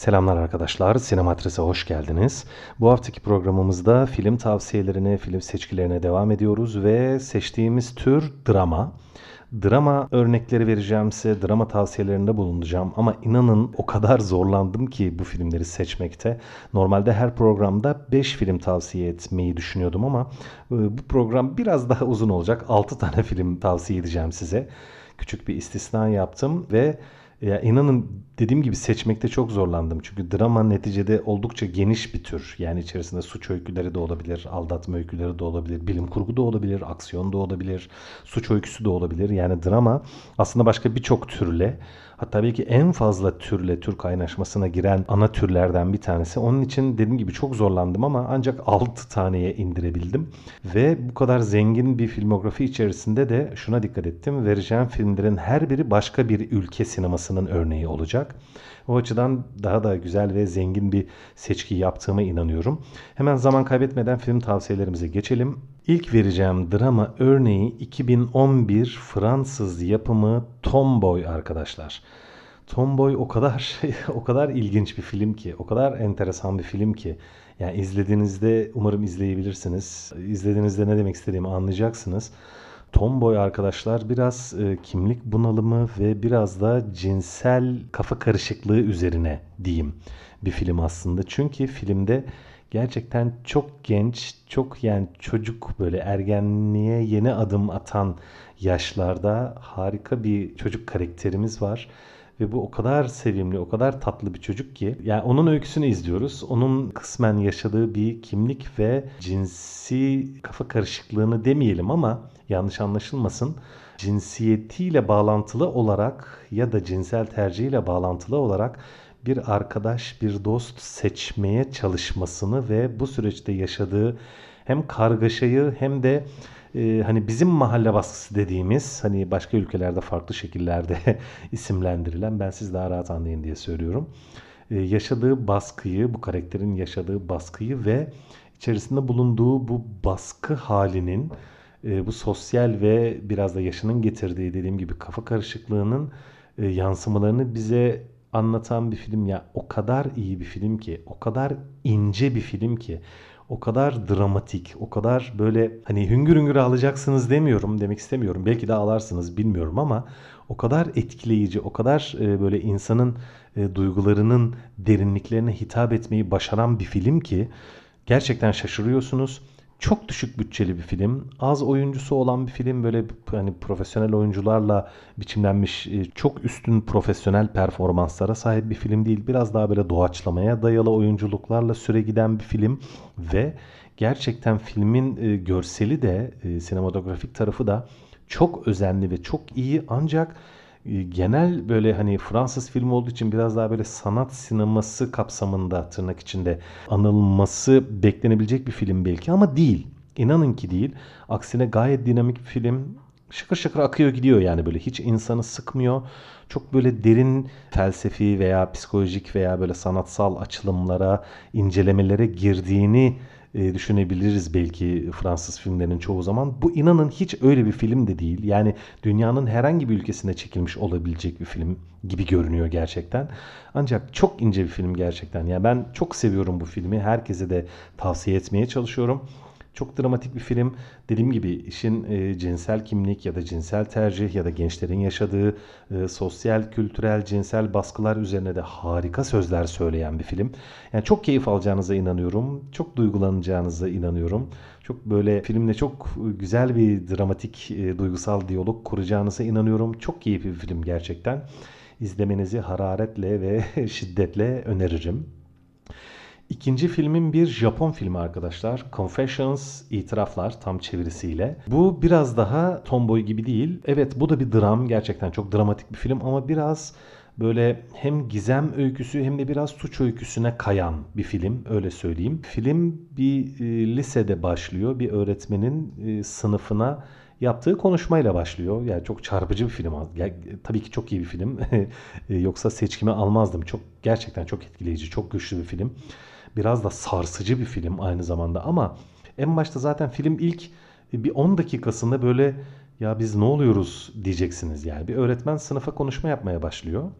Selamlar arkadaşlar, Sinematris'e hoş geldiniz. Bu haftaki programımızda film tavsiyelerine, film seçkilerine devam ediyoruz ve seçtiğimiz tür drama. Drama örnekleri vereceğim size, drama tavsiyelerinde bulunacağım ama inanın o kadar zorlandım ki bu filmleri seçmekte. Normalde her programda 5 film tavsiye etmeyi düşünüyordum ama e, bu program biraz daha uzun olacak. 6 tane film tavsiye edeceğim size. Küçük bir istisna yaptım ve ya inanın dediğim gibi seçmekte çok zorlandım. Çünkü drama neticede oldukça geniş bir tür. Yani içerisinde suç öyküleri de olabilir, aldatma öyküleri de olabilir, bilim kurgu da olabilir, aksiyon da olabilir, suç öyküsü de olabilir. Yani drama aslında başka birçok türle Hatta belki en fazla türle Türk kaynaşmasına giren ana türlerden bir tanesi. Onun için dediğim gibi çok zorlandım ama ancak 6 taneye indirebildim. Ve bu kadar zengin bir filmografi içerisinde de şuna dikkat ettim. Vereceğim filmlerin her biri başka bir ülke sinemasının örneği olacak. O açıdan daha da güzel ve zengin bir seçki yaptığıma inanıyorum. Hemen zaman kaybetmeden film tavsiyelerimize geçelim. İlk vereceğim drama örneği 2011 Fransız yapımı Tomboy arkadaşlar. Tomboy o kadar o kadar ilginç bir film ki, o kadar enteresan bir film ki. Yani izlediğinizde umarım izleyebilirsiniz. İzlediğinizde ne demek istediğimi anlayacaksınız. Tomboy arkadaşlar biraz e, kimlik bunalımı ve biraz da cinsel kafa karışıklığı üzerine diyeyim bir film aslında. Çünkü filmde gerçekten çok genç, çok yani çocuk böyle ergenliğe yeni adım atan yaşlarda harika bir çocuk karakterimiz var. Ve bu o kadar sevimli, o kadar tatlı bir çocuk ki. Yani onun öyküsünü izliyoruz. Onun kısmen yaşadığı bir kimlik ve cinsi kafa karışıklığını demeyelim ama yanlış anlaşılmasın. Cinsiyetiyle bağlantılı olarak ya da cinsel tercihiyle bağlantılı olarak bir arkadaş, bir dost seçmeye çalışmasını ve bu süreçte yaşadığı hem kargaşayı hem de e, hani bizim mahalle baskısı dediğimiz hani başka ülkelerde farklı şekillerde isimlendirilen ben siz daha rahat anlayın diye söylüyorum. E, yaşadığı baskıyı, bu karakterin yaşadığı baskıyı ve içerisinde bulunduğu bu baskı halinin e, bu sosyal ve biraz da yaşının getirdiği dediğim gibi kafa karışıklığının e, yansımalarını bize anlatan bir film ya o kadar iyi bir film ki o kadar ince bir film ki o kadar dramatik, o kadar böyle hani hüngür hüngür alacaksınız demiyorum, demek istemiyorum. Belki de ağlarsınız bilmiyorum ama o kadar etkileyici, o kadar e, böyle insanın e, duygularının derinliklerine hitap etmeyi başaran bir film ki gerçekten şaşırıyorsunuz. Çok düşük bütçeli bir film. Az oyuncusu olan bir film. Böyle hani profesyonel oyuncularla biçimlenmiş e, çok üstün profesyonel performanslara sahip bir film değil. Biraz daha böyle doğaçlamaya dayalı oyunculuklarla süre giden bir film ve gerçekten filmin e, görseli de e, sinematografik tarafı da çok özenli ve çok iyi ancak genel böyle hani Fransız film olduğu için biraz daha böyle sanat sineması kapsamında tırnak içinde anılması beklenebilecek bir film belki ama değil. İnanın ki değil. Aksine gayet dinamik bir film. Şıkır şıkır akıyor gidiyor yani böyle hiç insanı sıkmıyor. Çok böyle derin felsefi veya psikolojik veya böyle sanatsal açılımlara, incelemelere girdiğini e, düşünebiliriz belki Fransız filmlerinin çoğu zaman. Bu inanın hiç öyle bir film de değil. Yani dünyanın herhangi bir ülkesinde çekilmiş olabilecek bir film gibi görünüyor gerçekten. Ancak çok ince bir film gerçekten. Yani ben çok seviyorum bu filmi. Herkese de tavsiye etmeye çalışıyorum. Çok dramatik bir film. Dediğim gibi işin e, cinsel kimlik ya da cinsel tercih ya da gençlerin yaşadığı e, sosyal, kültürel, cinsel baskılar üzerine de harika sözler söyleyen bir film. Yani çok keyif alacağınıza inanıyorum. Çok duygulanacağınıza inanıyorum. Çok böyle filmle çok güzel bir dramatik, e, duygusal diyalog kuracağınıza inanıyorum. Çok keyifli bir film gerçekten. İzlemenizi hararetle ve şiddetle öneririm. İkinci filmin bir Japon filmi arkadaşlar. Confessions, itiraflar tam çevirisiyle. Bu biraz daha Tomboy gibi değil. Evet bu da bir dram. Gerçekten çok dramatik bir film ama biraz böyle hem gizem öyküsü hem de biraz suç öyküsüne kayan bir film öyle söyleyeyim. Film bir e, lisede başlıyor. Bir öğretmenin e, sınıfına yaptığı konuşmayla başlıyor. Yani çok çarpıcı bir film. Yani, tabii ki çok iyi bir film. E, yoksa seçkimi almazdım. Çok gerçekten çok etkileyici, çok güçlü bir film. Biraz da sarsıcı bir film aynı zamanda ama en başta zaten film ilk bir 10 dakikasında böyle ya biz ne oluyoruz diyeceksiniz yani. Bir öğretmen sınıfa konuşma yapmaya başlıyor.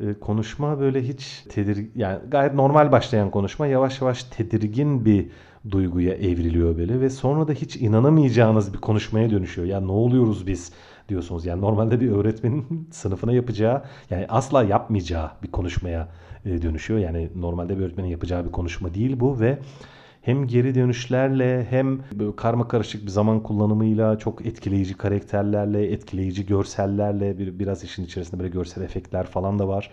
e, konuşma böyle hiç tedir yani gayet normal başlayan konuşma yavaş yavaş tedirgin bir duyguya evriliyor böyle ve sonra da hiç inanamayacağınız bir konuşmaya dönüşüyor. Ya ne oluyoruz biz diyorsunuz. Yani normalde bir öğretmenin sınıfına yapacağı yani asla yapmayacağı bir konuşmaya e, dönüşüyor. Yani normalde bir öğretmenin yapacağı bir konuşma değil bu ve hem geri dönüşlerle hem karma karışık bir zaman kullanımıyla çok etkileyici karakterlerle, etkileyici görsellerle bir, biraz işin içerisinde böyle görsel efektler falan da var.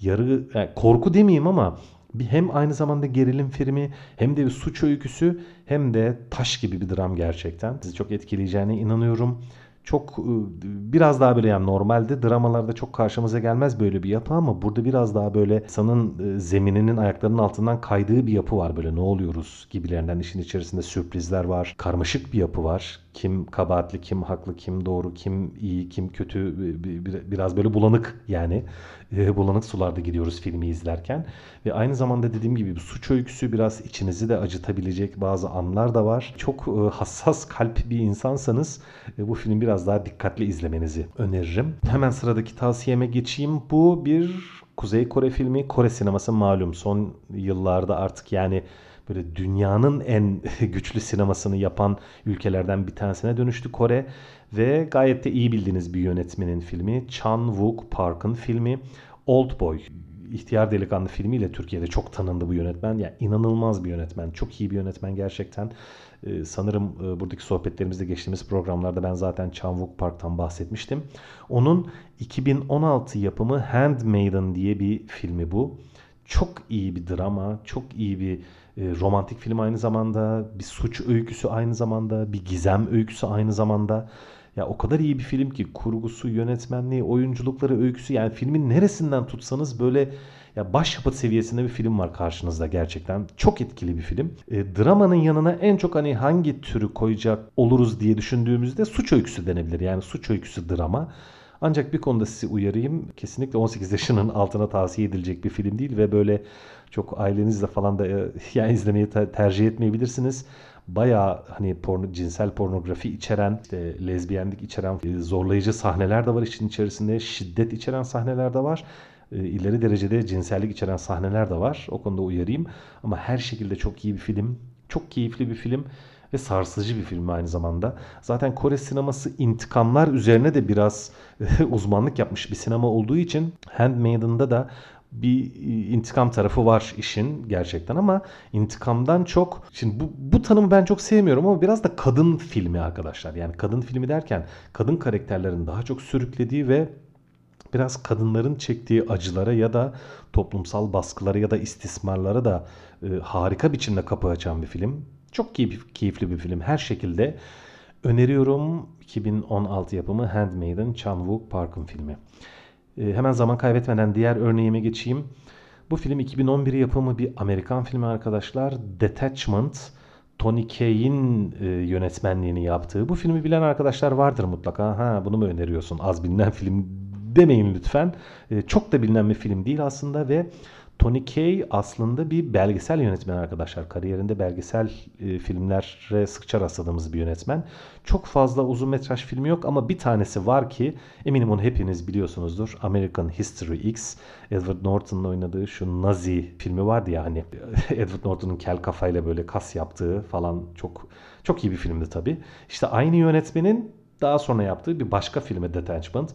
Yarı yani korku demeyeyim ama bir hem aynı zamanda gerilim filmi hem de bir suç öyküsü hem de taş gibi bir dram gerçekten. Sizi çok etkileyeceğine inanıyorum çok ıı, biraz daha böyle yani normalde dramalarda çok karşımıza gelmez böyle bir yapı ama burada biraz daha böyle insanın ıı, zemininin ayaklarının altından kaydığı bir yapı var böyle ne oluyoruz gibilerinden işin içerisinde sürprizler var. Karmaşık bir yapı var. Kim kabahatli, kim haklı, kim doğru, kim iyi, kim kötü biraz böyle bulanık yani bulanık sularda gidiyoruz filmi izlerken. Ve aynı zamanda dediğim gibi bir suç öyküsü biraz içinizi de acıtabilecek bazı anlar da var. Çok hassas kalp bir insansanız bu film biraz daha dikkatli izlemenizi öneririm. Hemen sıradaki tavsiyeme geçeyim. Bu bir Kuzey Kore filmi. Kore sineması malum son yıllarda artık yani böyle dünyanın en güçlü sinemasını yapan ülkelerden bir tanesine dönüştü Kore ve gayet de iyi bildiğiniz bir yönetmenin filmi Chan Wook Park'ın filmi Old Boy. İhtiyar Delikanlı filmiyle Türkiye'de çok tanındı bu yönetmen. Yani inanılmaz bir yönetmen. Çok iyi bir yönetmen gerçekten. Ee, sanırım e, buradaki sohbetlerimizde geçtiğimiz programlarda ben zaten Chan Wook Park'tan bahsetmiştim. Onun 2016 yapımı Handmaiden diye bir filmi bu. Çok iyi bir drama, çok iyi bir romantik film aynı zamanda, bir suç öyküsü aynı zamanda, bir gizem öyküsü aynı zamanda. Ya o kadar iyi bir film ki kurgusu, yönetmenliği, oyunculukları, öyküsü yani filmin neresinden tutsanız böyle ya başyapıt seviyesinde bir film var karşınızda gerçekten. Çok etkili bir film. E, dramanın yanına en çok hani hangi türü koyacak oluruz diye düşündüğümüzde suç öyküsü denebilir. Yani suç öyküsü drama. Ancak bir konuda sizi uyarayım. Kesinlikle 18 yaşının altına tavsiye edilecek bir film değil ve böyle çok ailenizle falan da e, yani izlemeyi tercih etmeyebilirsiniz. Baya hani porno, cinsel pornografi içeren, işte lezbiyenlik içeren e, zorlayıcı sahneler de var işin içerisinde. Şiddet içeren sahneler de var. E, ileri derecede cinsellik içeren sahneler de var. O konuda uyarayım. Ama her şekilde çok iyi bir film. Çok keyifli bir film ve sarsıcı bir film aynı zamanda. Zaten Kore sineması intikamlar üzerine de biraz uzmanlık yapmış bir sinema olduğu için Handmaiden'da da bir e, intikam tarafı var işin gerçekten ama intikamdan çok şimdi bu, bu tanımı ben çok sevmiyorum ama biraz da kadın filmi arkadaşlar. Yani kadın filmi derken kadın karakterlerin daha çok sürüklediği ve biraz kadınların çektiği acılara ya da toplumsal baskılara ya da istismarlara da e, harika biçimde kapı açan bir film. Çok keyif, keyifli bir film her şekilde. Öneriyorum 2016 yapımı Handmaiden Chan Wook Park'ın filmi. E, hemen zaman kaybetmeden diğer örneğime geçeyim. Bu film 2011 yapımı bir Amerikan filmi arkadaşlar. Detachment. Tony Kaye'in e, yönetmenliğini yaptığı. Bu filmi bilen arkadaşlar vardır mutlaka. Ha bunu mu öneriyorsun? Az bilinen film demeyin lütfen. E, çok da bilinen bir film değil aslında ve Tony Kaye aslında bir belgesel yönetmen arkadaşlar. Kariyerinde belgesel e, filmlere sıkça rastladığımız bir yönetmen. Çok fazla uzun metraj filmi yok ama bir tanesi var ki eminim onu hepiniz biliyorsunuzdur. American History X. Edward Norton'un oynadığı şu Nazi filmi vardı ya hani Edward Norton'un kel kafayla böyle kas yaptığı falan çok çok iyi bir filmdi tabii. İşte aynı yönetmenin daha sonra yaptığı bir başka filmi Detachment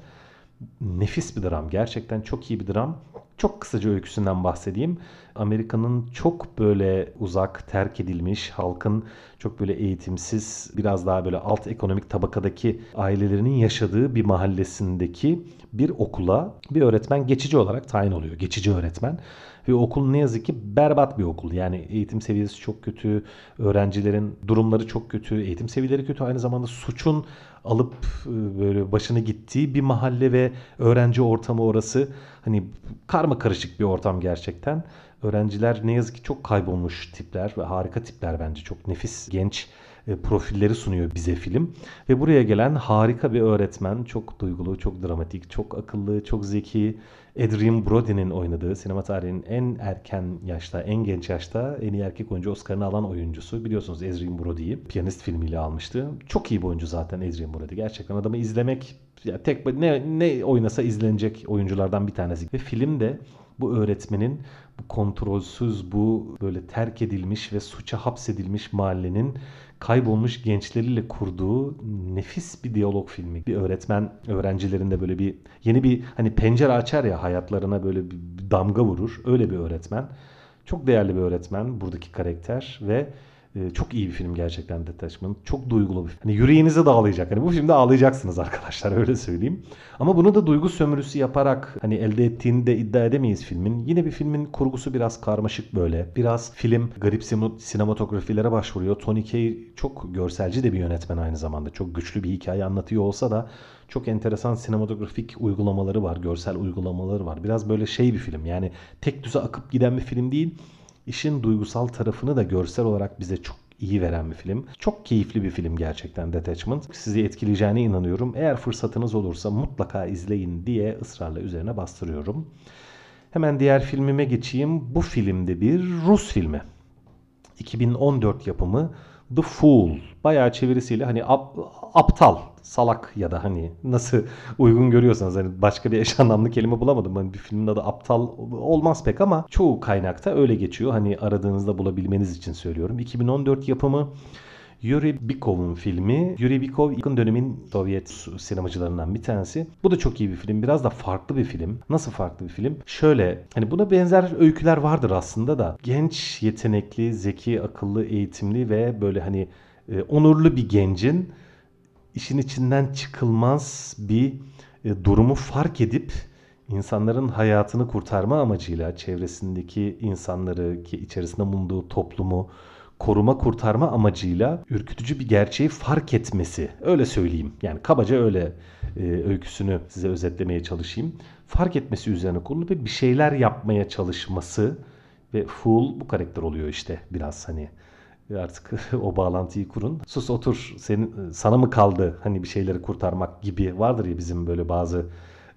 nefis bir dram. Gerçekten çok iyi bir dram. Çok kısaca öyküsünden bahsedeyim. Amerika'nın çok böyle uzak, terk edilmiş, halkın çok böyle eğitimsiz, biraz daha böyle alt ekonomik tabakadaki ailelerinin yaşadığı bir mahallesindeki bir okula bir öğretmen geçici olarak tayin oluyor. Geçici öğretmen. Ve okul ne yazık ki berbat bir okul. Yani eğitim seviyesi çok kötü, öğrencilerin durumları çok kötü, eğitim seviyeleri kötü. Aynı zamanda suçun alıp e, böyle başını gittiği bir mahalle ve öğrenci ortamı orası. Hani karma karışık bir ortam gerçekten. Öğrenciler ne yazık ki çok kaybolmuş tipler ve harika tipler bence. Çok nefis, genç profilleri sunuyor bize film. Ve buraya gelen harika bir öğretmen, çok duygulu, çok dramatik, çok akıllı, çok zeki. Adrian Brody'nin oynadığı sinema tarihinin en erken yaşta, en genç yaşta en iyi erkek oyuncu Oscar'ını alan oyuncusu. Biliyorsunuz Adrian Brody'yi Piyanist filmiyle almıştı. Çok iyi bir oyuncu zaten Adrian Brody. Gerçekten adamı izlemek ya tek ne ne oynasa izlenecek oyunculardan bir tanesi. Ve filmde bu öğretmenin bu kontrolsüz, bu böyle terk edilmiş ve suça hapsedilmiş mahallenin kaybolmuş gençleriyle kurduğu nefis bir diyalog filmi. Bir öğretmen öğrencilerinde böyle bir yeni bir hani pencere açar ya hayatlarına böyle bir damga vurur. Öyle bir öğretmen. Çok değerli bir öğretmen buradaki karakter ve ee, çok iyi bir film gerçekten Detachment. Çok duygulu bir film. Hani yüreğinizi dağlayacak. Hani bu filmde ağlayacaksınız arkadaşlar öyle söyleyeyim. Ama bunu da duygu sömürüsü yaparak hani elde ettiğini de iddia edemeyiz filmin. Yine bir filmin kurgusu biraz karmaşık böyle. Biraz film garip sinematografilere başvuruyor. Tony Kaye çok görselci de bir yönetmen aynı zamanda. Çok güçlü bir hikaye anlatıyor olsa da çok enteresan sinematografik uygulamaları var, görsel uygulamaları var. Biraz böyle şey bir film. Yani tek düze akıp giden bir film değil işin duygusal tarafını da görsel olarak bize çok iyi veren bir film. Çok keyifli bir film gerçekten Detachment. Sizi etkileyeceğine inanıyorum. Eğer fırsatınız olursa mutlaka izleyin diye ısrarla üzerine bastırıyorum. Hemen diğer filmime geçeyim. Bu filmde bir Rus filmi. 2014 yapımı The Fool. Bayağı çevirisiyle hani ap, aptal, salak ya da hani nasıl uygun görüyorsanız hani başka bir eş anlamlı kelime bulamadım. Hani bir filmin adı aptal olmaz pek ama çoğu kaynakta öyle geçiyor. Hani aradığınızda bulabilmeniz için söylüyorum. 2014 yapımı Yuri Bikov'un filmi. Yuri Bikov yakın dönemin Sovyet sinemacılarından bir tanesi. Bu da çok iyi bir film. Biraz da farklı bir film. Nasıl farklı bir film? Şöyle hani buna benzer öyküler vardır aslında da. Genç, yetenekli, zeki, akıllı, eğitimli ve böyle hani e, onurlu bir gencin işin içinden çıkılmaz bir e, durumu fark edip insanların hayatını kurtarma amacıyla çevresindeki insanları ki içerisinde bulunduğu toplumu koruma kurtarma amacıyla ürkütücü bir gerçeği fark etmesi. Öyle söyleyeyim. Yani kabaca öyle e, öyküsünü size özetlemeye çalışayım. Fark etmesi üzerine kurulu ve bir şeyler yapmaya çalışması ve Fool bu karakter oluyor işte biraz hani artık o bağlantıyı kurun. Sus otur senin sana mı kaldı hani bir şeyleri kurtarmak gibi vardır ya bizim böyle bazı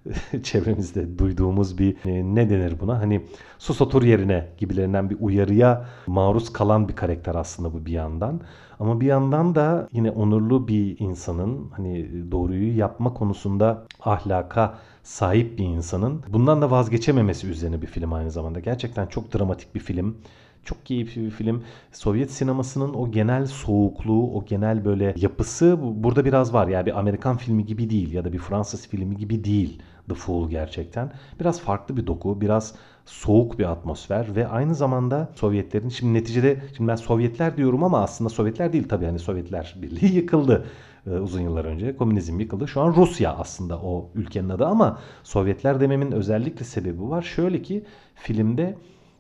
çevremizde duyduğumuz bir e, ne denir buna? Hani sus otur yerine gibilerinden bir uyarıya maruz kalan bir karakter aslında bu bir yandan. Ama bir yandan da yine onurlu bir insanın hani doğruyu yapma konusunda ahlaka sahip bir insanın bundan da vazgeçememesi üzerine bir film aynı zamanda. Gerçekten çok dramatik bir film. Çok keyifli bir film. Sovyet sinemasının o genel soğukluğu, o genel böyle yapısı burada biraz var. Yani bir Amerikan filmi gibi değil ya da bir Fransız filmi gibi değil. The Fool gerçekten. Biraz farklı bir doku, biraz soğuk bir atmosfer ve aynı zamanda Sovyetlerin şimdi neticede şimdi ben Sovyetler diyorum ama aslında Sovyetler değil tabii hani Sovyetler Birliği yıkıldı e, uzun yıllar önce. Komünizm yıkıldı. Şu an Rusya aslında o ülkenin adı ama Sovyetler dememin özellikle sebebi var. Şöyle ki filmde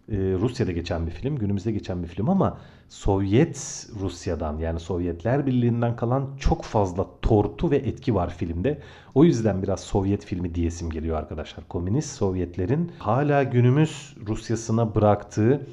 e, Rusya'da geçen bir film, günümüzde geçen bir film ama Sovyet Rusya'dan yani Sovyetler Birliği'nden kalan çok fazla tortu ve etki var filmde. O yüzden biraz Sovyet filmi diyesim geliyor arkadaşlar. Komünist Sovyetlerin hala günümüz Rusya'sına bıraktığı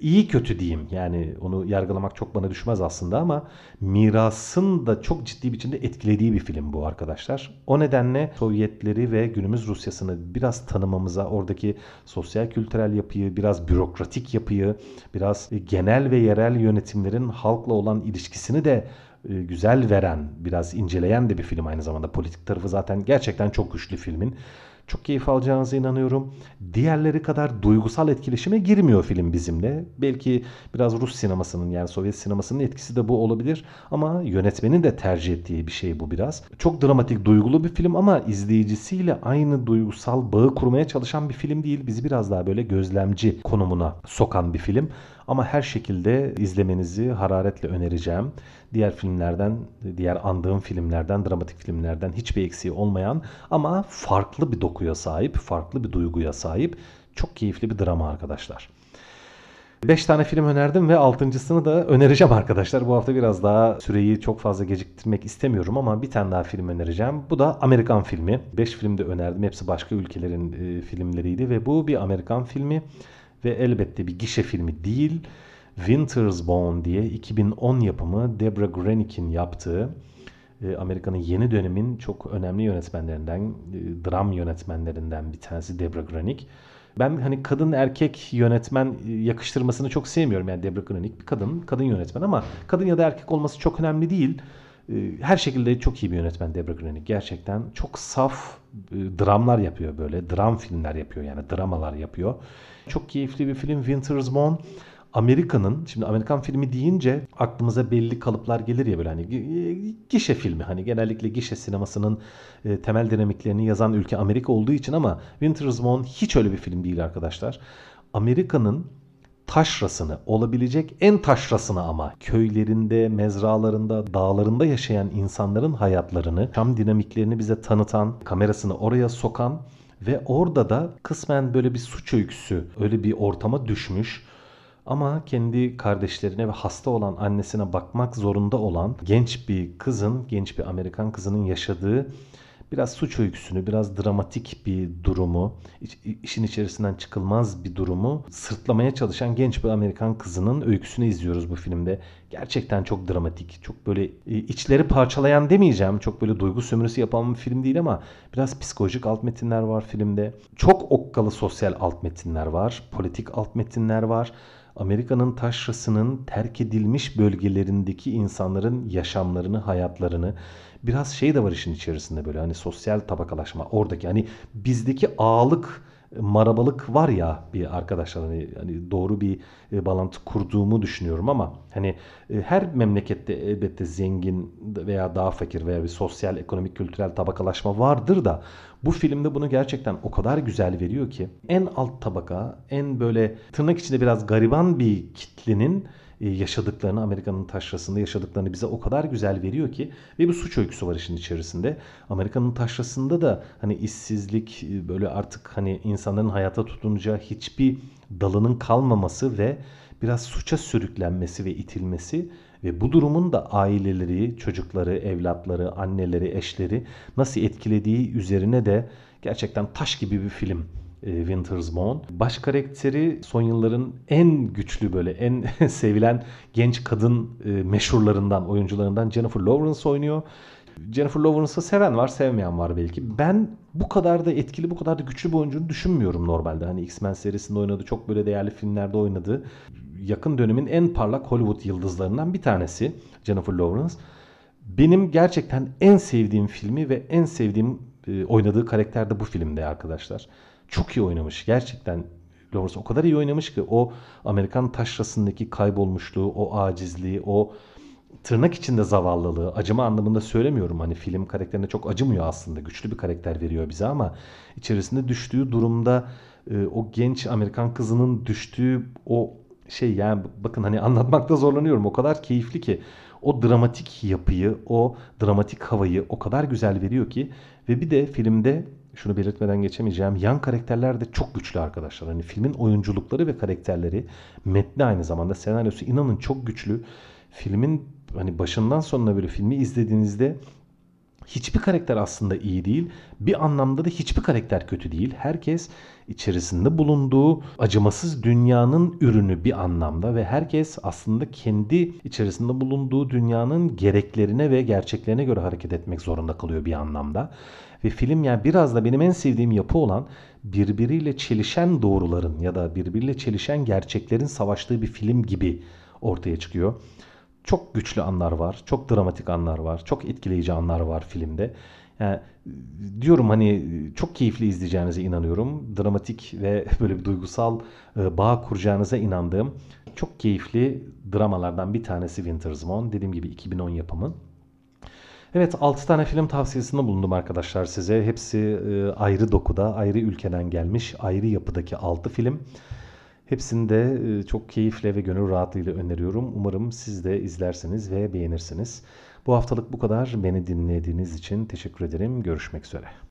iyi kötü diyeyim. Yani onu yargılamak çok bana düşmez aslında ama mirasın da çok ciddi biçimde etkilediği bir film bu arkadaşlar. O nedenle Sovyetleri ve günümüz Rusya'sını biraz tanımamıza, oradaki sosyal kültürel yapıyı, biraz bürokratik yapıyı, biraz genel ve yerel yönetimlerin halkla olan ilişkisini de e, güzel veren, biraz inceleyen de bir film aynı zamanda. Politik tarafı zaten gerçekten çok güçlü filmin. Çok keyif alacağınıza inanıyorum. Diğerleri kadar duygusal etkileşime girmiyor film bizimle. Belki biraz Rus sinemasının yani Sovyet sinemasının etkisi de bu olabilir. Ama yönetmenin de tercih ettiği bir şey bu biraz. Çok dramatik, duygulu bir film ama izleyicisiyle aynı duygusal bağı kurmaya çalışan bir film değil. Bizi biraz daha böyle gözlemci konumuna sokan bir film. Ama her şekilde izlemenizi hararetle önereceğim. Diğer filmlerden, diğer andığım filmlerden, dramatik filmlerden hiçbir eksiği olmayan ama farklı bir dokuya sahip, farklı bir duyguya sahip çok keyifli bir drama arkadaşlar. 5 tane film önerdim ve altıncısını da önereceğim arkadaşlar. Bu hafta biraz daha süreyi çok fazla geciktirmek istemiyorum ama bir tane daha film önereceğim. Bu da Amerikan filmi. 5 film de önerdim. Hepsi başka ülkelerin e, filmleriydi ve bu bir Amerikan filmi ve elbette bir gişe filmi değil. Winter's Bone diye 2010 yapımı Deborah Grenick'in yaptığı e, Amerika'nın yeni dönemin çok önemli yönetmenlerinden, e, dram yönetmenlerinden bir tanesi Deborah Grenick. Ben hani kadın erkek yönetmen e, yakıştırmasını çok sevmiyorum. Yani Deborah Grenick bir kadın, kadın yönetmen ama kadın ya da erkek olması çok önemli değil. Her şekilde çok iyi bir yönetmen Deborah Grenick. Gerçekten çok saf dramlar yapıyor böyle. Dram filmler yapıyor yani dramalar yapıyor. Çok keyifli bir film Winter's Bone. Amerika'nın şimdi Amerikan filmi deyince aklımıza belli kalıplar gelir ya böyle hani gişe filmi hani genellikle gişe sinemasının e, temel dinamiklerini yazan ülke Amerika olduğu için ama Winter's Bone hiç öyle bir film değil arkadaşlar. Amerika'nın taşrasını, olabilecek en taşrasını ama köylerinde, mezralarında, dağlarında yaşayan insanların hayatlarını, yaşam dinamiklerini bize tanıtan, kamerasını oraya sokan ve orada da kısmen böyle bir suç öyküsü, öyle bir ortama düşmüş ama kendi kardeşlerine ve hasta olan annesine bakmak zorunda olan genç bir kızın, genç bir Amerikan kızının yaşadığı biraz suç öyküsünü, biraz dramatik bir durumu, işin içerisinden çıkılmaz bir durumu sırtlamaya çalışan genç bir Amerikan kızının öyküsünü izliyoruz bu filmde. Gerçekten çok dramatik, çok böyle e, içleri parçalayan demeyeceğim. Çok böyle duygu sömürüsü yapan bir film değil ama biraz psikolojik alt metinler var filmde. Çok okkalı sosyal alt metinler var, politik alt metinler var. Amerika'nın taşrasının terk edilmiş bölgelerindeki insanların yaşamlarını, hayatlarını biraz şey de var işin içerisinde böyle hani sosyal tabakalaşma oradaki hani bizdeki ağalık marabalık var ya bir arkadaşlar hani, hani doğru bir e, bağlantı kurduğumu düşünüyorum ama hani e, her memlekette elbette zengin veya daha fakir veya bir sosyal, ekonomik, kültürel tabakalaşma vardır da bu filmde bunu gerçekten o kadar güzel veriyor ki en alt tabaka, en böyle tırnak içinde biraz gariban bir kitlenin yaşadıklarını, Amerika'nın taşrasında yaşadıklarını bize o kadar güzel veriyor ki ve bir suç öyküsü var işin içerisinde. Amerika'nın taşrasında da hani işsizlik e, böyle artık hani insanların hayata tutunacağı hiçbir dalının kalmaması ve biraz suça sürüklenmesi ve itilmesi ve bu durumun da aileleri, çocukları, evlatları, anneleri, eşleri nasıl etkilediği üzerine de gerçekten taş gibi bir film e, Winter's Bone. Baş karakteri son yılların en güçlü böyle en sevilen genç kadın e, meşhurlarından, oyuncularından Jennifer Lawrence oynuyor. Jennifer Lawrence'ı seven var, sevmeyen var belki. Ben bu kadar da etkili, bu kadar da güçlü bir oyuncunu düşünmüyorum normalde. Hani X-Men serisinde oynadı, çok böyle değerli filmlerde oynadı. Yakın dönemin en parlak Hollywood yıldızlarından bir tanesi Jennifer Lawrence. Benim gerçekten en sevdiğim filmi ve en sevdiğim e, oynadığı karakter de bu filmde arkadaşlar çok iyi oynamış. Gerçekten Lawrence o kadar iyi oynamış ki o Amerikan taşrasındaki kaybolmuşluğu, o acizliği, o tırnak içinde zavallılığı, acıma anlamında söylemiyorum. Hani film karakterine çok acımıyor aslında. Güçlü bir karakter veriyor bize ama içerisinde düştüğü durumda e, o genç Amerikan kızının düştüğü o şey yani bakın hani anlatmakta zorlanıyorum. O kadar keyifli ki o dramatik yapıyı, o dramatik havayı o kadar güzel veriyor ki ve bir de filmde şunu belirtmeden geçemeyeceğim. Yan karakterler de çok güçlü arkadaşlar. Hani filmin oyunculukları ve karakterleri metni aynı zamanda senaryosu inanın çok güçlü. Filmin hani başından sonuna böyle filmi izlediğinizde hiçbir karakter aslında iyi değil. Bir anlamda da hiçbir karakter kötü değil. Herkes içerisinde bulunduğu acımasız dünyanın ürünü bir anlamda ve herkes aslında kendi içerisinde bulunduğu dünyanın gereklerine ve gerçeklerine göre hareket etmek zorunda kalıyor bir anlamda. Ve film yani biraz da benim en sevdiğim yapı olan birbiriyle çelişen doğruların ya da birbiriyle çelişen gerçeklerin savaştığı bir film gibi ortaya çıkıyor. Çok güçlü anlar var, çok dramatik anlar var, çok etkileyici anlar var filmde. Yani diyorum hani çok keyifli izleyeceğinize inanıyorum. Dramatik ve böyle bir duygusal e, bağ kuracağınıza inandığım çok keyifli dramalardan bir tanesi Winter's Moon. Dediğim gibi 2010 yapımı. Evet 6 tane film tavsiyesinde bulundum arkadaşlar size. Hepsi e, ayrı dokuda, ayrı ülkeden gelmiş, ayrı yapıdaki 6 film. Hepsini de e, çok keyifle ve gönül rahatlığıyla öneriyorum. Umarım siz de izlersiniz ve beğenirsiniz. Bu haftalık bu kadar. Beni dinlediğiniz için teşekkür ederim. Görüşmek üzere.